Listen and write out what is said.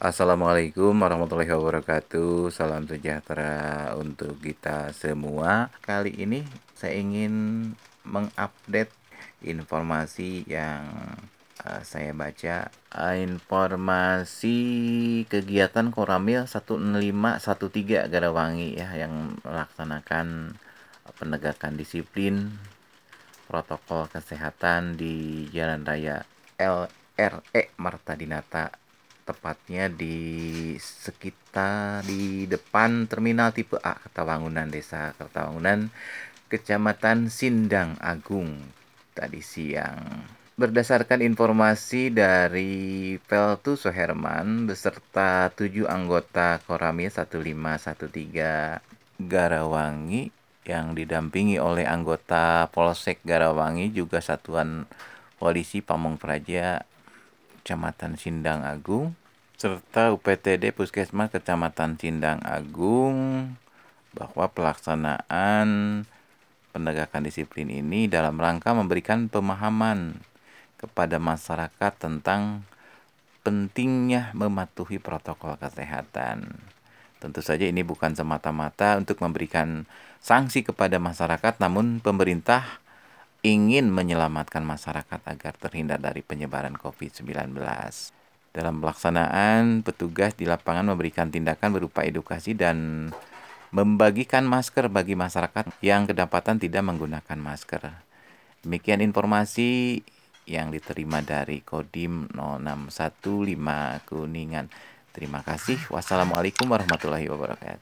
Assalamualaikum warahmatullahi wabarakatuh. Salam sejahtera untuk kita semua. Kali ini saya ingin mengupdate informasi yang uh, saya baca uh, informasi kegiatan Koramil 1513 Garawangi ya yang melaksanakan penegakan disiplin protokol kesehatan di Jalan Raya LRE Marta Dinata tepatnya di sekitar di depan terminal tipe A Kertawangunan Desa Kertawangunan Kecamatan Sindang Agung tadi siang. Berdasarkan informasi dari Peltu Soherman beserta tujuh anggota Korami 1513 Garawangi yang didampingi oleh anggota Polsek Garawangi juga Satuan Polisi Pamong Praja Kecamatan Sindang Agung serta UPTD Puskesmas Kecamatan Cindang Agung bahwa pelaksanaan penegakan disiplin ini dalam rangka memberikan pemahaman kepada masyarakat tentang pentingnya mematuhi protokol kesehatan. Tentu saja ini bukan semata-mata untuk memberikan sanksi kepada masyarakat, namun pemerintah ingin menyelamatkan masyarakat agar terhindar dari penyebaran COVID-19. Dalam pelaksanaan, petugas di lapangan memberikan tindakan berupa edukasi dan membagikan masker bagi masyarakat yang kedapatan tidak menggunakan masker. Demikian informasi yang diterima dari Kodim 0615 Kuningan. Terima kasih. Wassalamualaikum warahmatullahi wabarakatuh.